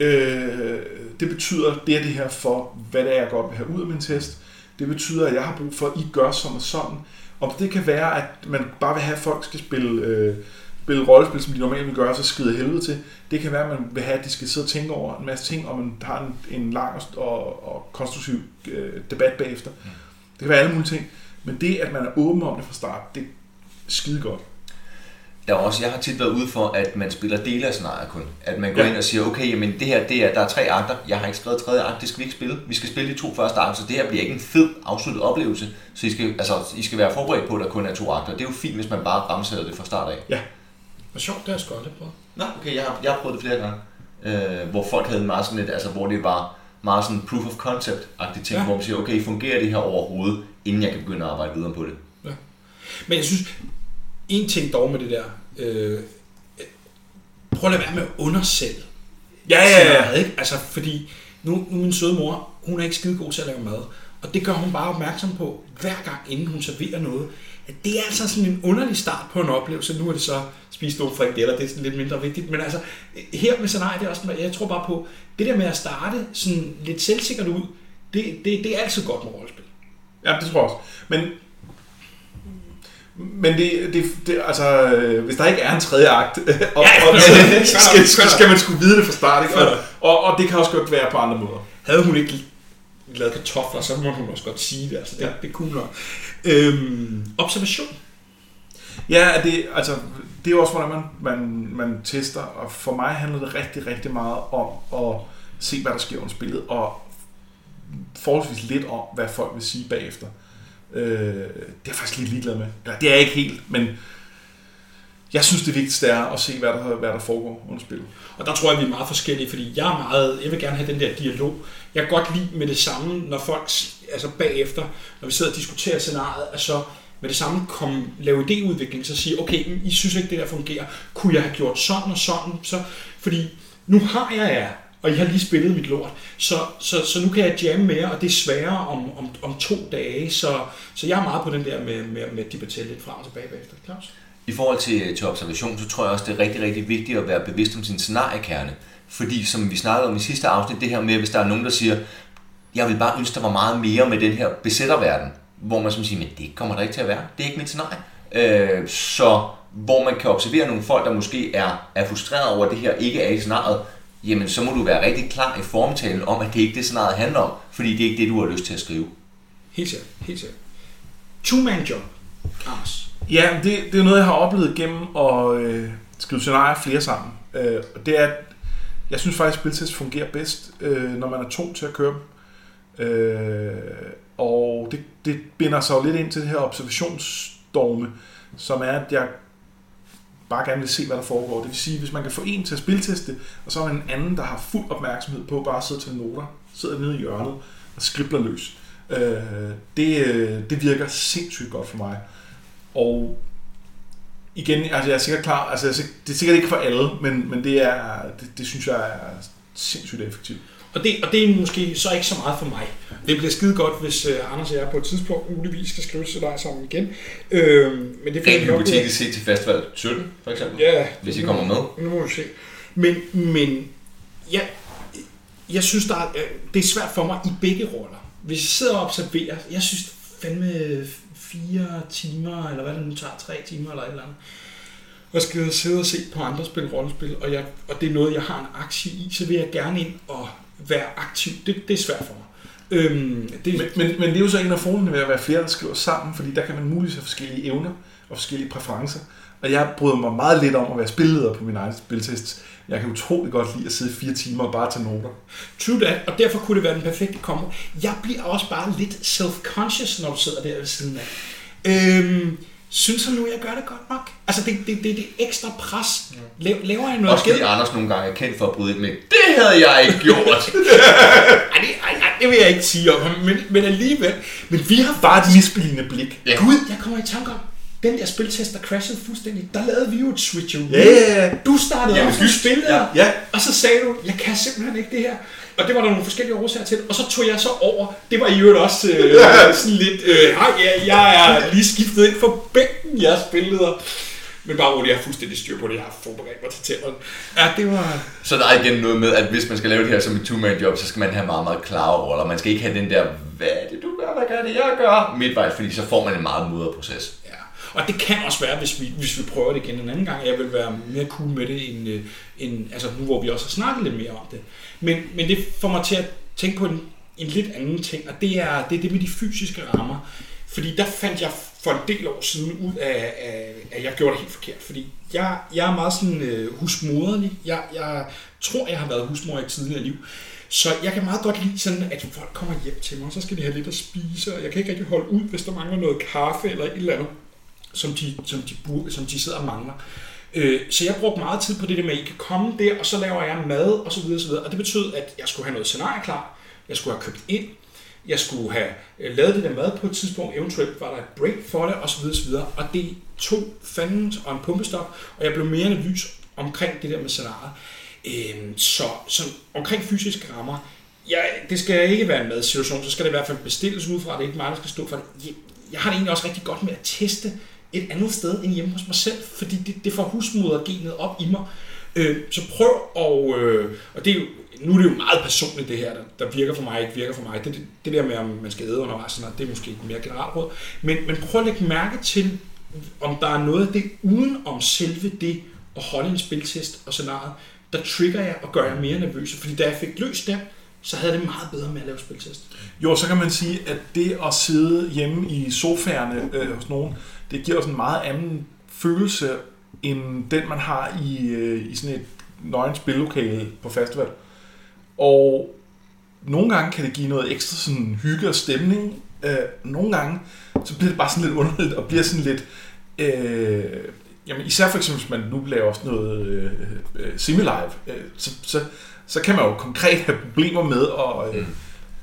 Øh, det betyder det er det her for, hvad det er, jeg godt vil have ud af min test. Det betyder, at jeg har brug for, at I gør sådan og sådan. Og det kan være, at man bare vil have, at folk skal spille, øh, spille rollespil, som de normalt vil gøre, så skrider helvede til. Det kan være, at man vil have, at de skal sidde og tænke over en masse ting, og man har en, en lang og, og konstruktiv øh, debat bagefter. Det kan være alle mulige ting. Men det, at man er åben om det fra start, det er skide godt. Der er også, jeg har tit været ude for, at man spiller dele af scenariet kun. At man går Ja. ind og siger, okay, jamen det her, det er, der er tre akter. Jeg har ikke skrevet tredje akt, det skal vi ikke spille. Vi skal spille de to første akter, så det her bliver ikke en fed afsluttet oplevelse. Så I skal, altså, I skal være forberedt på, at der kun er to akter. Det er jo fint, hvis man bare ramsætter det fra start af. Hvor sjovt, det har jeg sgu aldrig prøvet. Nå, okay, jeg har, jeg har prøvet det flere gange. Øh, hvor folk havde meget sådan lidt, altså hvor det var meget sådan proof of concept-agtigt ting, Ja. ja. hvor man siger, okay, fungerer det her overhovedet, inden jeg kan begynde at arbejde videre på det. Men jeg synes, en ting dog med det der, øh, prøv at lade være med at undersælge. Ja, ja, ja. scenariet, Ikke? Altså, fordi nu, nu min søde mor, hun er ikke skide god til at lave mad. Og det gør hun bare opmærksom på, hver gang inden hun serverer noget. At det er altså sådan en underlig start på en oplevelse. Nu er det så spist nogle frikadeller, det er sådan lidt mindre vigtigt. Men altså, her med scenariet, det er også, jeg tror bare på, det der med at starte sådan lidt selvsikkert ud, det, det, det er altid godt med rollespil. Ja, det tror jeg også. Men, men det, det, det, altså, øh, hvis der ikke er en tredje akt, og, Ja, og, ja, ja. <laughs> skal, skal, skal man skulle vide det fra start. Ikke? Og, og, og det kan også godt være på andre måder. Havde hun ikke lavet kartofler, så må hun også godt sige det. Altså, det, Ja. det er cool nok. Øhm, observation. Ja, det, altså, det er jo også, hvordan man, man, man tester, og for mig handler det rigtig, rigtig meget om at se, hvad der sker under spillet, og forholdsvis lidt om, hvad folk vil sige bagefter. Øh, det er jeg faktisk lidt ligeglad med. Eller, det er jeg ikke helt, men jeg synes, det vigtigste er at se, hvad der, hvad der foregår under spillet. Og der tror jeg, vi er meget forskellige, fordi jeg er meget, jeg vil gerne have den der dialog. Jeg kan godt lide med det samme, når folk, altså bagefter, når vi sidder og diskuterer scenariet, at så med det samme kom, lave idéudvikling, så sige, okay, I synes ikke, det der fungerer. Kunne jeg have gjort sådan og sådan? Så, fordi nu har jeg jer, og jeg har lige spillet mit lort, så, så, så nu kan jeg jamme mere, og det er sværere om, om, om to dage, så, så jeg er meget på den der med, med, med at debattere lidt frem og tilbage bagefter. Klaus? I forhold til, øh, til observation, så tror jeg også, det er rigtig, rigtig vigtigt at være bevidst om sin scenariekerne. Fordi som vi snakkede om i sidste afsnit, det her med, hvis der er nogen, der siger, jeg vil bare ønske, der var meget mere med den her besætterverden, hvor man som siger, men det kommer der ikke til at være. Det er ikke mit scenarie. Øh, så hvor man kan observere nogle folk, der måske er, er frustreret over, at det her ikke er i scenariet, jamen så må du være rigtig klar i formtalen om, at det ikke er det scenariet handler om, fordi det er ikke det, du har lyst til at skrive. Helt sikkert, helt sikkert. two-man job, Anders. Ja, det, det er noget, jeg har oplevet gennem at øh, skrive scenarier flere sammen. Øh, og det er, at jeg synes faktisk, at spiltest fungerer bedst, øh, når man er to til at køre dem. Øh, og det, det binder sig jo lidt ind til det her observationsstorme, som er, at jeg bare gerne vil se, hvad der foregår. Det vil sige, hvis man kan få en til at spilteste, og så er en anden, der har fuld opmærksomhed på bare at sidde til noter, sidder nede i hjørnet og skribler løs. Øh, det, øh, det virker sindssygt godt for mig. Og igen, altså jeg er sikkert klar, altså det er sikkert ikke for alle, men, men det, er, det, det synes jeg er sindssygt effektivt. Og det, og det er måske så ikke så meget for mig. Det bliver skide godt, hvis uh, Anders og jeg på et tidspunkt muligvis skal skrive til dig sammen igen. Øh, men det Rent hypotetisk set til festival 17, for eksempel. Ja, hvis I kommer med. Nu må vi se. Men, men ja, jeg synes, der er, det er svært for mig i begge roller. Hvis jeg sidder og observerer, jeg synes fandme fire timer, eller hvad det nu tager, tre timer eller et eller andet, og skal sidde og se på andre spille rollespil, og, jeg, og det er noget, jeg har en aktie i, så vil jeg gerne ind og være aktiv. Det, det er svært for mig. Øhm, det, men, men, men det er jo så en af fordelene ved at være flere, der skriver sammen, fordi der kan man muligvis have forskellige evner og forskellige præferencer. Og jeg bryder mig meget lidt om at være spilleder på min egen spiltest. Jeg kan utrolig godt lide at sidde fire timer og bare tage noter. True that, og derfor kunne det være den perfekte kombo. Jeg bliver også bare lidt self-conscious, når du sidder der ved siden af. Øhm, synes han nu, jeg gør det godt nok? Altså, det, det, det, det ekstra pres. Laver jeg noget Også fordi Anders nogle gange er kendt for at bryde ind med, det havde jeg ikke gjort. <laughs> ej, det, ej, ej, det vil jeg ikke sige om ham, men, men alligevel. Men vi har bare et misbilligende blik. Ja. Gud, jeg kommer i tanke om, den der spiltest, der crashede fuldstændig, der lavede vi jo et switch Ja, ja, ja. Du startede ja, med spillet, ja, ja. og så sagde du, jeg kan simpelthen ikke det her. Og det var der nogle forskellige årsager til. Og så tog jeg så over. Det var i øvrigt også øh, <laughs> sådan lidt, øh, jeg, jeg er lige skiftet ind for bænken, jeg spillede. Men bare roligt, jeg har fuldstændig styr på det. Jeg har forberedt mig til tælleren. Ja, det var... Så der er igen noget med, at hvis man skal lave det her som et two-man job, så skal man have meget, meget klare roller. Man skal ikke have den der, hvad er det du gør, hvad gør det jeg gør, midtvejs, fordi så får man en meget mudret proces. Og det kan også være, hvis vi, hvis vi prøver det igen en anden gang, jeg vil være mere cool med det, end, øh, end altså nu hvor vi også har snakket lidt mere om det. Men, men det får mig til at tænke på en, en lidt anden ting, og det er, det er det med de fysiske rammer. Fordi der fandt jeg for en del år siden ud af, af at jeg gjorde det helt forkert. Fordi jeg, jeg er meget sådan øh, husmoderlig. Jeg, jeg tror, jeg har været husmor i et tidligere liv. Så jeg kan meget godt lide sådan, at folk kommer hjem til mig, og så skal de have lidt at spise, og jeg kan ikke rigtig holde ud, hvis der mangler noget kaffe eller et eller andet som de, som de, burde, som de sidder og mangler. Øh, så jeg brugte meget tid på det der med, at I kan komme der, og så laver jeg mad, og så videre, så videre. Og det betød, at jeg skulle have noget scenarie klar, jeg skulle have købt ind, jeg skulle have øh, lavet det der mad på et tidspunkt, eventuelt var der et break for det, og så videre, så videre. Og det tog fanden og en pumpestop, og jeg blev mere nervøs omkring det der med scenariet. Øh, så, så omkring fysiske rammer, ja, det skal ikke være en madsituation, så skal det i hvert fald bestilles ud fra, at det er ikke mig, der skal stå for det. Jeg, jeg har det egentlig også rigtig godt med at teste et andet sted end hjemme hos mig selv, fordi det, det får husmodergenet op i mig. Øh, så prøv at, øh, og det er jo, nu er det jo meget personligt det her, der, der virker for mig, ikke virker for mig. Det, det, det der med, om man skal æde undervejs, sådan det er måske et mere generelt råd. Men, men prøv at lægge mærke til, om der er noget af det uden om selve det at holde en spiltest og scenariet, der trigger jeg og gør jer mere nervøse. Fordi da jeg fik løst det, så havde det meget bedre med at lave spiltest. Jo, så kan man sige, at det at sidde hjemme i sofaerne øh, hos nogen, det giver også en meget anden følelse, end den man har i, øh, i sådan et nøgen spillokale på festival. Og nogle gange kan det give noget ekstra sådan hygge og stemning. Øh, nogle gange, så bliver det bare sådan lidt underligt, og bliver sådan lidt... Øh, jamen især for eksempel, hvis man nu laver også noget øh, øh, semi-live, øh, så, så, så kan man jo konkret have problemer med at... Øh, mm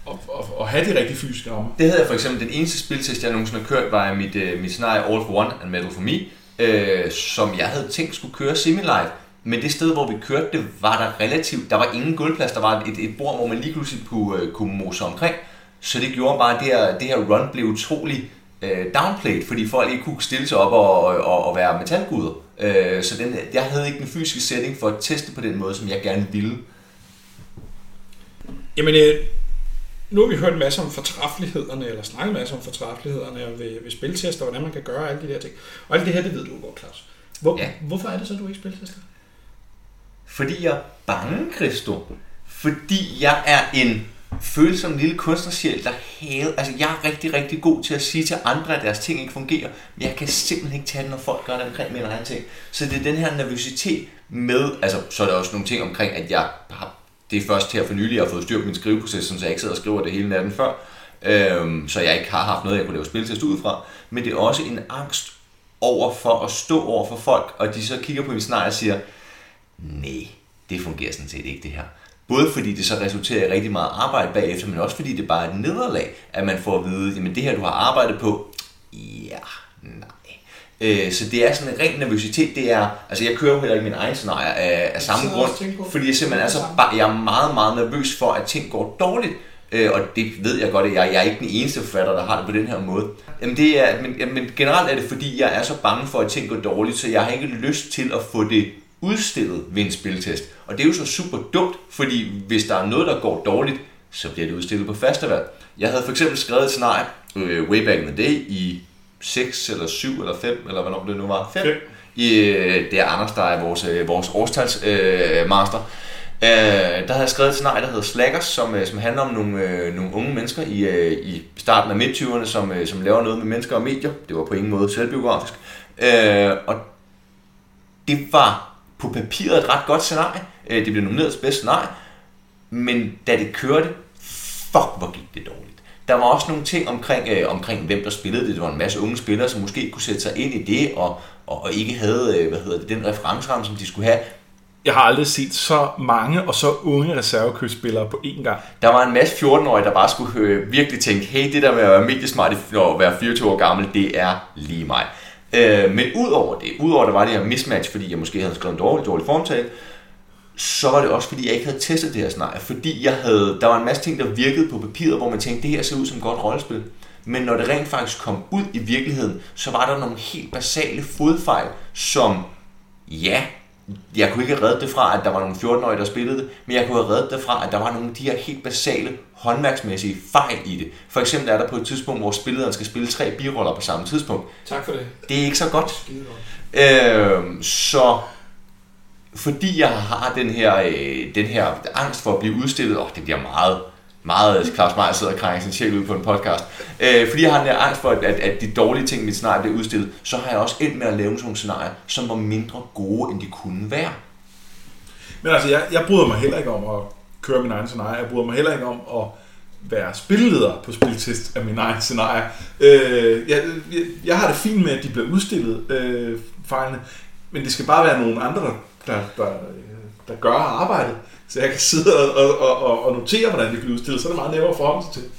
og, og, og have de rigtig fysiske rammer. Det havde jeg for eksempel, den eneste spiltest, jeg nogensinde har kørt, var mit, uh, mit scenarie All for One and Metal for Me, uh, som jeg havde tænkt skulle køre semi-live. Men det sted, hvor vi kørte det, var der relativt, der var ingen gulvplads, der var et, et bord, hvor man lige pludselig kunne, uh, kunne mose omkring. Så det gjorde bare, at det her, det her run blev utrolig uh, downplayed, fordi folk ikke kunne stille sig op og, og, og være metalguder. Uh, så den, jeg havde ikke den fysiske setting for at teste på den måde, som jeg gerne ville. Jamen, øh, nu har vi hørt en masse om fortræffelighederne, eller snakket en masse om fortræffelighederne ved, ved spiltester, hvordan man kan gøre alle de der ting. Og alt det her, det ved du godt, Claus. Hvor, ja. Hvorfor er det så, du ikke spiltester? Fordi jeg er bange, Christo. Fordi jeg er en føles som en lille kunstnersjæl, der hæver... Altså, jeg er rigtig, rigtig god til at sige til andre, at deres ting ikke fungerer, men jeg kan simpelthen ikke tage det, når folk gør det omkring min egen ting. Så det er den her nervøsitet med... Altså, så er der også nogle ting omkring, at jeg har... Det er først her for nylig, jeg har fået styr på min skriveproces, så jeg ikke sidder og skriver det hele natten før. Øhm, så jeg ikke har haft noget, jeg kunne lave spiltest ud fra. Men det er også en angst over for at stå over for folk, og de så kigger på min scenarie og siger, nej, det fungerer sådan set ikke det her. Både fordi det så resulterer i rigtig meget arbejde bagefter, men også fordi det bare er et nederlag, at man får at vide, jamen det her du har arbejdet på, ja. Øh, så det er sådan en ren nervøsitet, det er, altså jeg kører jo heller ikke min egen scenarie af, af samme grund, fordi jeg simpelthen er så, bare, jeg er meget, meget nervøs for, at ting går dårligt. Øh, og det ved jeg godt, at jeg, jeg er ikke den eneste forfatter, der har det på den her måde. Jamen det er, men, men generelt er det, fordi jeg er så bange for, at ting går dårligt, så jeg har ikke lyst til at få det udstillet ved en spiltest. Og det er jo så super dumt, fordi hvis der er noget, der går dårligt, så bliver det udstillet på festival. Jeg havde for eksempel skrevet et scenarie øh, way back in the day i 6 eller 7 eller 5, eller hvornår det nu var, 5. Fem. I, øh, det er Anders, der er vores, øh, vores årstalsmaster. Øh, master. Øh, der havde jeg skrevet et scenarie, der hedder Slackers, som, øh, som handler om nogle, øh, nogle unge mennesker i, øh, i starten af midt-20'erne, som, øh, som laver noget med mennesker og medier. Det var på ingen måde selvbiografisk. Øh, og det var på papiret et ret godt scenarie. Øh, Det blev nomineret til bedste scenarie. Men da det kørte, fuck hvor gik det dårligt. Der var også nogle ting omkring, øh, omkring hvem der spillede det. Det var en masse unge spillere, som måske kunne sætte sig ind i det, og, og, og ikke havde øh, hvad hedder det, den referenceramme, som de skulle have. Jeg har aldrig set så mange og så unge reservekøbsspillere på én gang. Der var en masse 14-årige, der bare skulle øh, virkelig tænke, hey, det der med at være mediesmart og være 24 år gammel, det er lige mig. Øh, men udover det, udover at der var det her mismatch, fordi jeg måske havde skrevet en dårlig, dårlig formtale, så var det også, fordi jeg ikke havde testet det her scenarie. Fordi jeg havde, der var en masse ting, der virkede på papiret, hvor man tænkte, det her ser ud som et godt rollespil. Men når det rent faktisk kom ud i virkeligheden, så var der nogle helt basale fodfejl, som, ja, jeg kunne ikke have reddet det fra, at der var nogle 14-årige, der spillede det, men jeg kunne have reddet det fra, at der var nogle af de her helt basale håndværksmæssige fejl i det. For eksempel er der på et tidspunkt, hvor spillederen skal spille tre biroller på samme tidspunkt. Tak for det. Det er ikke så godt. Øh, så fordi jeg har den her, øh, den her angst for at blive udstillet, og det bliver meget, meget øh, Claus Meier sidder og krænger sin sjæl ud på en podcast, øh, fordi jeg har den her angst for, at, at, at de dårlige ting i mit scenarie bliver udstillet, så har jeg også endt med at lave sådan nogle scenarier, som var mindre gode, end de kunne være. Men altså, jeg, jeg bryder mig heller ikke om at køre min egen scenarie. Jeg bryder mig heller ikke om at være spilleder på spiltest af min egen scenarie. Øh, jeg, jeg, jeg har det fint med, at de bliver udstillet, øh, fejlene, men det skal bare være nogle andre, der, der, der, der gør arbejdet. Så jeg kan sidde og, og, og, og notere, hvordan det bliver udstillet, så er det meget nemmere at forholde sig til.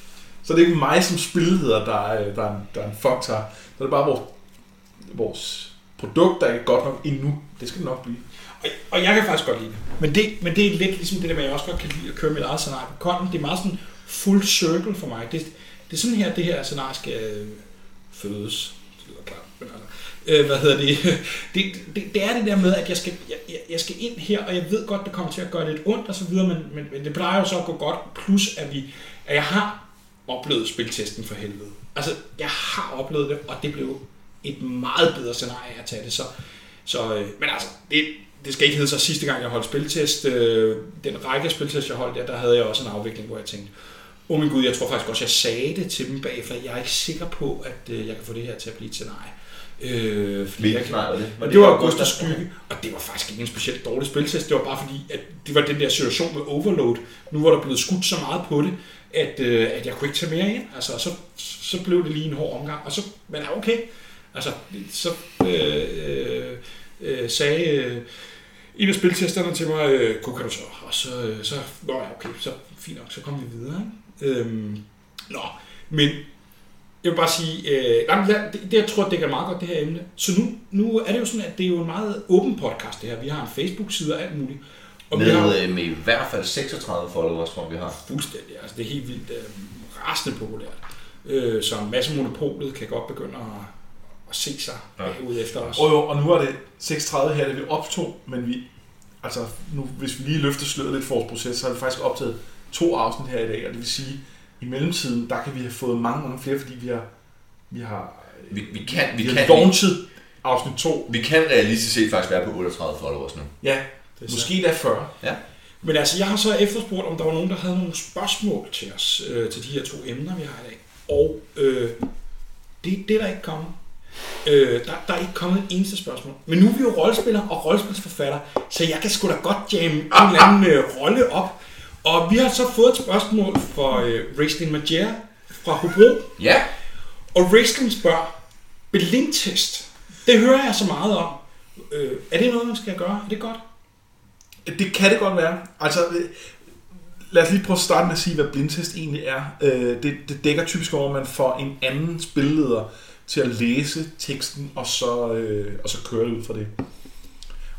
Så det er ikke mig som spilleder, der er, der er, en, der er en fuck Så er det bare vores, vores produkt, der ikke er godt nok endnu. Det skal det nok blive. Og, og jeg kan faktisk godt lide det. Men det, men det er lidt ligesom det der med, at jeg også godt kan lide at køre mit eget scenarie på konten. Det er meget sådan full circle for mig. Det, det er sådan her, det her scenarie skal øh, fødes. Det lyder klart. Men altså, øh, hvad hedder det? <laughs> Det, det? det er det der med, at jeg skal, jeg, jeg- skal ind her, og jeg ved godt, det kommer til at gøre lidt ondt og så videre, men, men, men det plejer jo så at gå godt. Plus, at, vi, at jeg har oplevet spiltesten for helvede. Altså, jeg har oplevet det, og det blev et meget bedre scenarie at tage det. Så, så øh, men altså, det, det skal ikke hedde så sidste gang, jeg holdt spiltest. Øh, den række spiltest, jeg holdt der, der havde jeg også en afvikling, hvor jeg tænkte, oh min gud, jeg tror faktisk også, jeg sagde det til dem bagefter. Jeg er ikke sikker på, at øh, jeg kan få det her til at blive et scenarie. Øh, fordi jeg, var det? Var og det det var August, Augustus der- Skygge, og det var faktisk ikke en specielt dårlig spiltest. Det var bare fordi, at det var den der situation med overload. Nu var der blevet skudt så meget på det, at, øh, at jeg kunne ikke tage mere ind. Altså, og så, så blev det lige en hård omgang. Og så, men ja, okay. Altså, så øh, øh, øh, sagde øh, en af spiltesterne til mig, øh, "Gud, kan du så? Og så, øh, så, nå ja, okay, så fint nok, så kom vi videre. Ikke? Øhm, nå, men jeg vil bare sige, øh, nej, lad- det, det, jeg tror, det er meget godt, det her emne. Så nu, nu er det jo sådan, at det er jo en meget åben podcast, det her. Vi har en Facebook-side og alt muligt. Og vi har Med, øh, med i hvert fald 36 followers, tror vi har. fuldstændig, altså det er helt vildt øh, rasende populært. Øh, så en masse monopolet kan godt begynde at, at se sig Ja. ud efter os. Og, jo, og nu er det 6.30 her, det vi optog, men vi, altså nu, hvis vi lige løfter sløret lidt for vores proces, så har vi faktisk optaget to afsnit her i dag, og det vil sige, i mellemtiden, der kan vi have fået mange, mange flere, fordi vi har, vi har, Vi, vi kan, vi vi kan, har launchet afsnit 2. vi kan realistisk set faktisk være på 38 followers nu. Ja, Det er måske da 40. Ja. Men altså, jeg har så efterspurgt, om der var nogen, der havde nogle spørgsmål til os, øh, til de her to emner, vi har i dag. Og øh, det, det er der ikke kommet. Øh, der, der er ikke kommet et eneste spørgsmål. Men nu er vi jo rollespillere og rollespilsforfatter, så jeg kan sgu da godt jamme en eller anden øh, rolle op. Og vi har så fået et spørgsmål fra øh, Raistlin Magia fra Hobro. Ja, Og Raistlin spørger, blindtest, det hører jeg så meget om. Øh, er det noget, man skal gøre? Er det godt? Det kan det godt være. Altså, øh, lad os lige prøve at starte med at sige, hvad blindtest egentlig er. Øh, Det, det dækker typisk over, at man får en anden spilleder til at læse teksten, og så, øh, og så køre det ud fra det.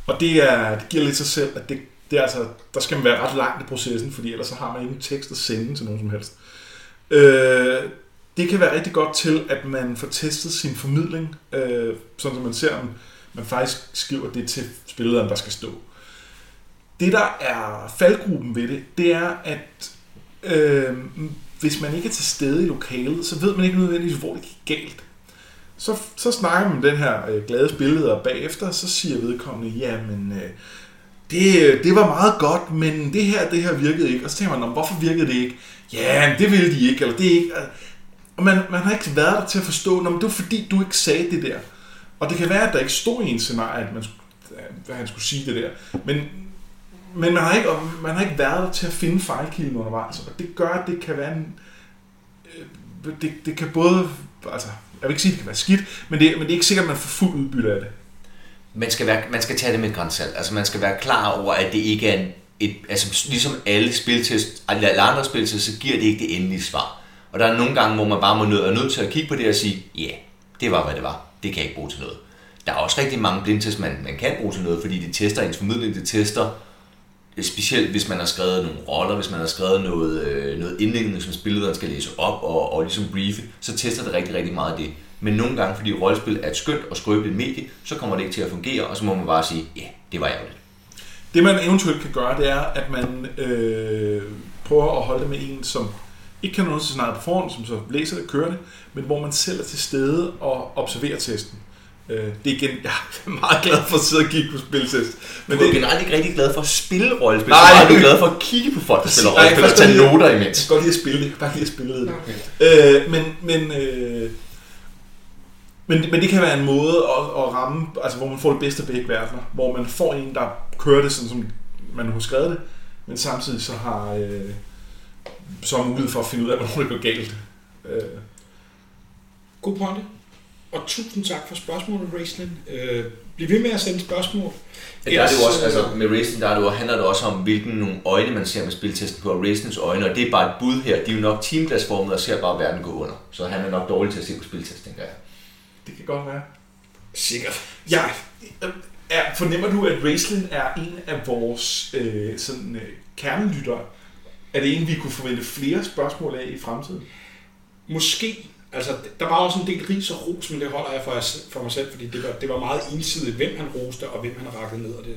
Og det, er, det giver lidt sig selv, at det, det er altså, der skal man være ret langt i processen, fordi ellers så har man ingen tekst at sende til nogen som helst. Øh, det kan være rigtig godt til, at man får testet sin formidling, øh, sådan som man ser, om man faktisk skriver det til spillederen, der skal stå. Det, der er faldgruppen ved det, det er, at øh, hvis man ikke er til stede i lokalet, så ved man ikke nødvendigvis, hvor det gik galt. Så, så snakker man med den her øh, glade spilleder bagefter, så siger vedkommende, jamen, øh, det, det var meget godt, men det her, det her virkede ikke. Og så tænker man, "Nå, hvorfor virkede det ikke? Ja, men det ville de ikke, eller det er ikke. Øh. Og man, man har ikke været der til at forstå, men det var fordi, du ikke sagde det der. Og det kan være, at der ikke stod i en scenarie, at man, at han skulle sige det der. Men, men man, har ikke, man har ikke været der til at finde fejlkilden undervejs. Og det gør, at det kan være en... Øh, det, det kan både... Altså, jeg vil ikke sige, at det kan være skidt, men det, men det er ikke sikkert, at man får fuld udbytte af det man skal, være, man skal tage det med grænsalt. Altså man skal være klar over, at det ikke er en, et, altså ligesom alle spiltest, alle andre spiltest, så giver det ikke det endelige svar. Og der er nogle gange, hvor man bare må nød, er nødt til at kigge på det og sige, ja, yeah, det var, hvad det var. Det kan jeg ikke bruge til noget. Der er også rigtig mange blindtest, man, man kan bruge til noget, fordi det tester ens formidling, det tester øh, specielt hvis man har skrevet nogle roller, hvis man har skrevet noget, øh, noget indlægning, som spillederen skal læse op og, og ligesom briefe, så tester det rigtig, rigtig meget af det. Men nogle gange, fordi rollespil er et skønt og skrøbeligt medie, så kommer det ikke til at fungere, og så må man bare sige, ja, yeah, det var ærgerligt. Det man eventuelt kan gøre, det er, at man øh, prøver at holde det med en, som ikke kan noget til scenariet på forhånd, som så læser det, kører det, men hvor man selv er til stede og observerer testen. Øh, det er igen, jeg er <laughs> meget glad for at sidde og kigge på spiltest. Men du er det, generelt ikke rigtig glad for at spille rollespil, Nej. så meget er du glad for at kigge på folk, der spiller Nej, rollespil og faktisk tage noter jeg imens. kan godt lide at spille det, jeg kan bare lide at spille det. Okay. Øh, men, men, øh, men, men det kan være en måde at, at ramme, altså hvor man får det bedste af begge verdener. Hvor man får en, der kører det sådan, som man har skrevet det, men samtidig så har øh, så mulighed for at finde ud af, <laughs> hvornår det går galt. Øh, God pointe. Og tusind tak for spørgsmålet, Raistlin. Øh, bliv ved med at sende spørgsmål. Ja, der er det jo også, øh, altså med racing, der er det jo, handler det også om, hvilken nogle øjne man ser med spiltesten på, og racings øjne, og det er bare et bud her. De er jo nok teamglasformet og ser bare verden gå under. Så han er nok dårlig til at se på spiltest, tænker jeg. Det kan godt være. Sikkert. Ja, er, fornemmer du, at Raceland er en af vores øh, sådan, øh, kernelyttere? Er det en, vi kunne forvente flere spørgsmål af i fremtiden? Måske. Altså, der var også en del ris og ros, men det holder jeg for, for mig selv, fordi det var, det var meget ensidigt, hvem han roste og hvem han rakkede ned, og det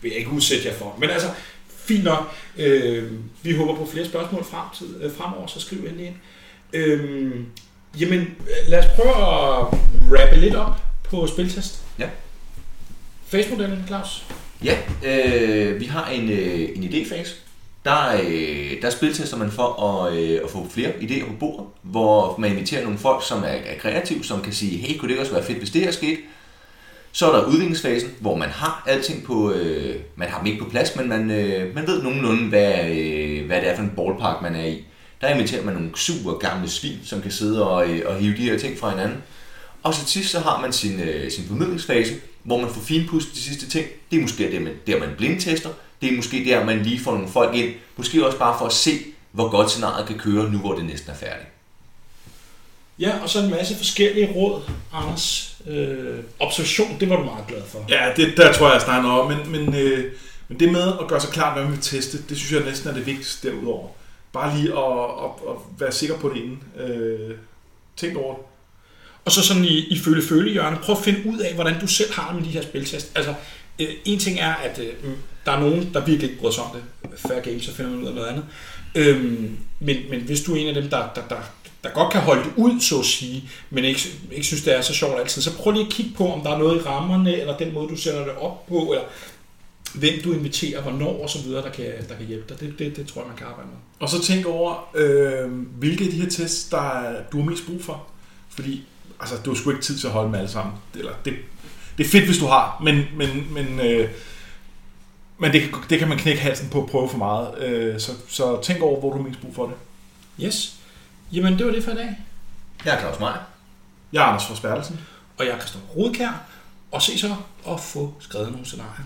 vil jeg ikke udsætte jer for. Men altså, fint nok. Øh, vi håber på flere spørgsmål fremtid, øh, fremover, så skriv endelig ind. Øh, jamen, øh, lad os prøve at rappe lidt op på spiltest. Ja. Face-modellen, Claus. Ja, øh, vi har en, øh, en idéfase. Der, øh, der spiltester man for at, øh, at få flere idéer på bordet, hvor man inviterer nogle folk, som er, er kreative, som kan sige, hey, kunne det ikke også være fedt, hvis det her skete? Så er der udviklingsfasen, hvor man har alting på, øh, man har dem ikke på plads, men man, øh, man ved nogenlunde, hvad, øh, hvad det er for en ballpark, man er i. Der inviterer man nogle super gamle svin, som kan sidde og, øh, og hive de her ting fra hinanden. Og så til sidst så har man sin, øh, sin formidlingsfase, hvor man får finpudset de sidste ting. Det er måske der, man, der man blindtester. Det er måske der, man lige får nogle folk ind. Måske også bare for at se, hvor godt scenariet kan køre, nu hvor det næsten er færdigt. Ja, og så en masse forskellige råd, Anders. Øh, observation, det var du meget glad for. Ja, det, der tror jeg, jeg snakker om. Men, men, øh, men det med at gøre sig klart, hvad man vil teste, det synes jeg næsten er det vigtigste derudover. Bare lige at, at, at være sikker på det inden. Øh, tænk over det. Og så sådan i, i føle-føle-hjørne, prøv at finde ud af, hvordan du selv har det med de her spiltest. Altså, øh, en ting er, at øh, mm, der er nogen, der virkelig ikke bryder sig om det. Fair game, så finder man ud af noget andet. Øhm, men, men hvis du er en af dem, der, der, der, der godt kan holde det ud, så at sige, men ikke, ikke synes, det er så sjovt altid, så prøv lige at kigge på, om der er noget i rammerne, eller den måde, du sender det op på, eller hvem du inviterer, hvornår og så videre, der kan, der kan hjælpe dig. Det, det, det tror jeg, man kan arbejde med. Og så tænk over, øh, hvilke af de her tests, der er- du har mest brug for. Fordi altså, du har sgu ikke tid til at holde dem alle sammen. Eller, det, det er fedt, hvis du har, men, men, men, øh, men det, kan- det kan man knække halsen på at prøve for meget. Øh, så, så tænk over, hvor du har mest brug for det. Yes. Jamen, det var det for i dag. Jeg er Claus Meier. Jeg er Anders Forsbergelsen. Og jeg er Christoffer Rodkær. Og se så og få skrevet nogle scenarier.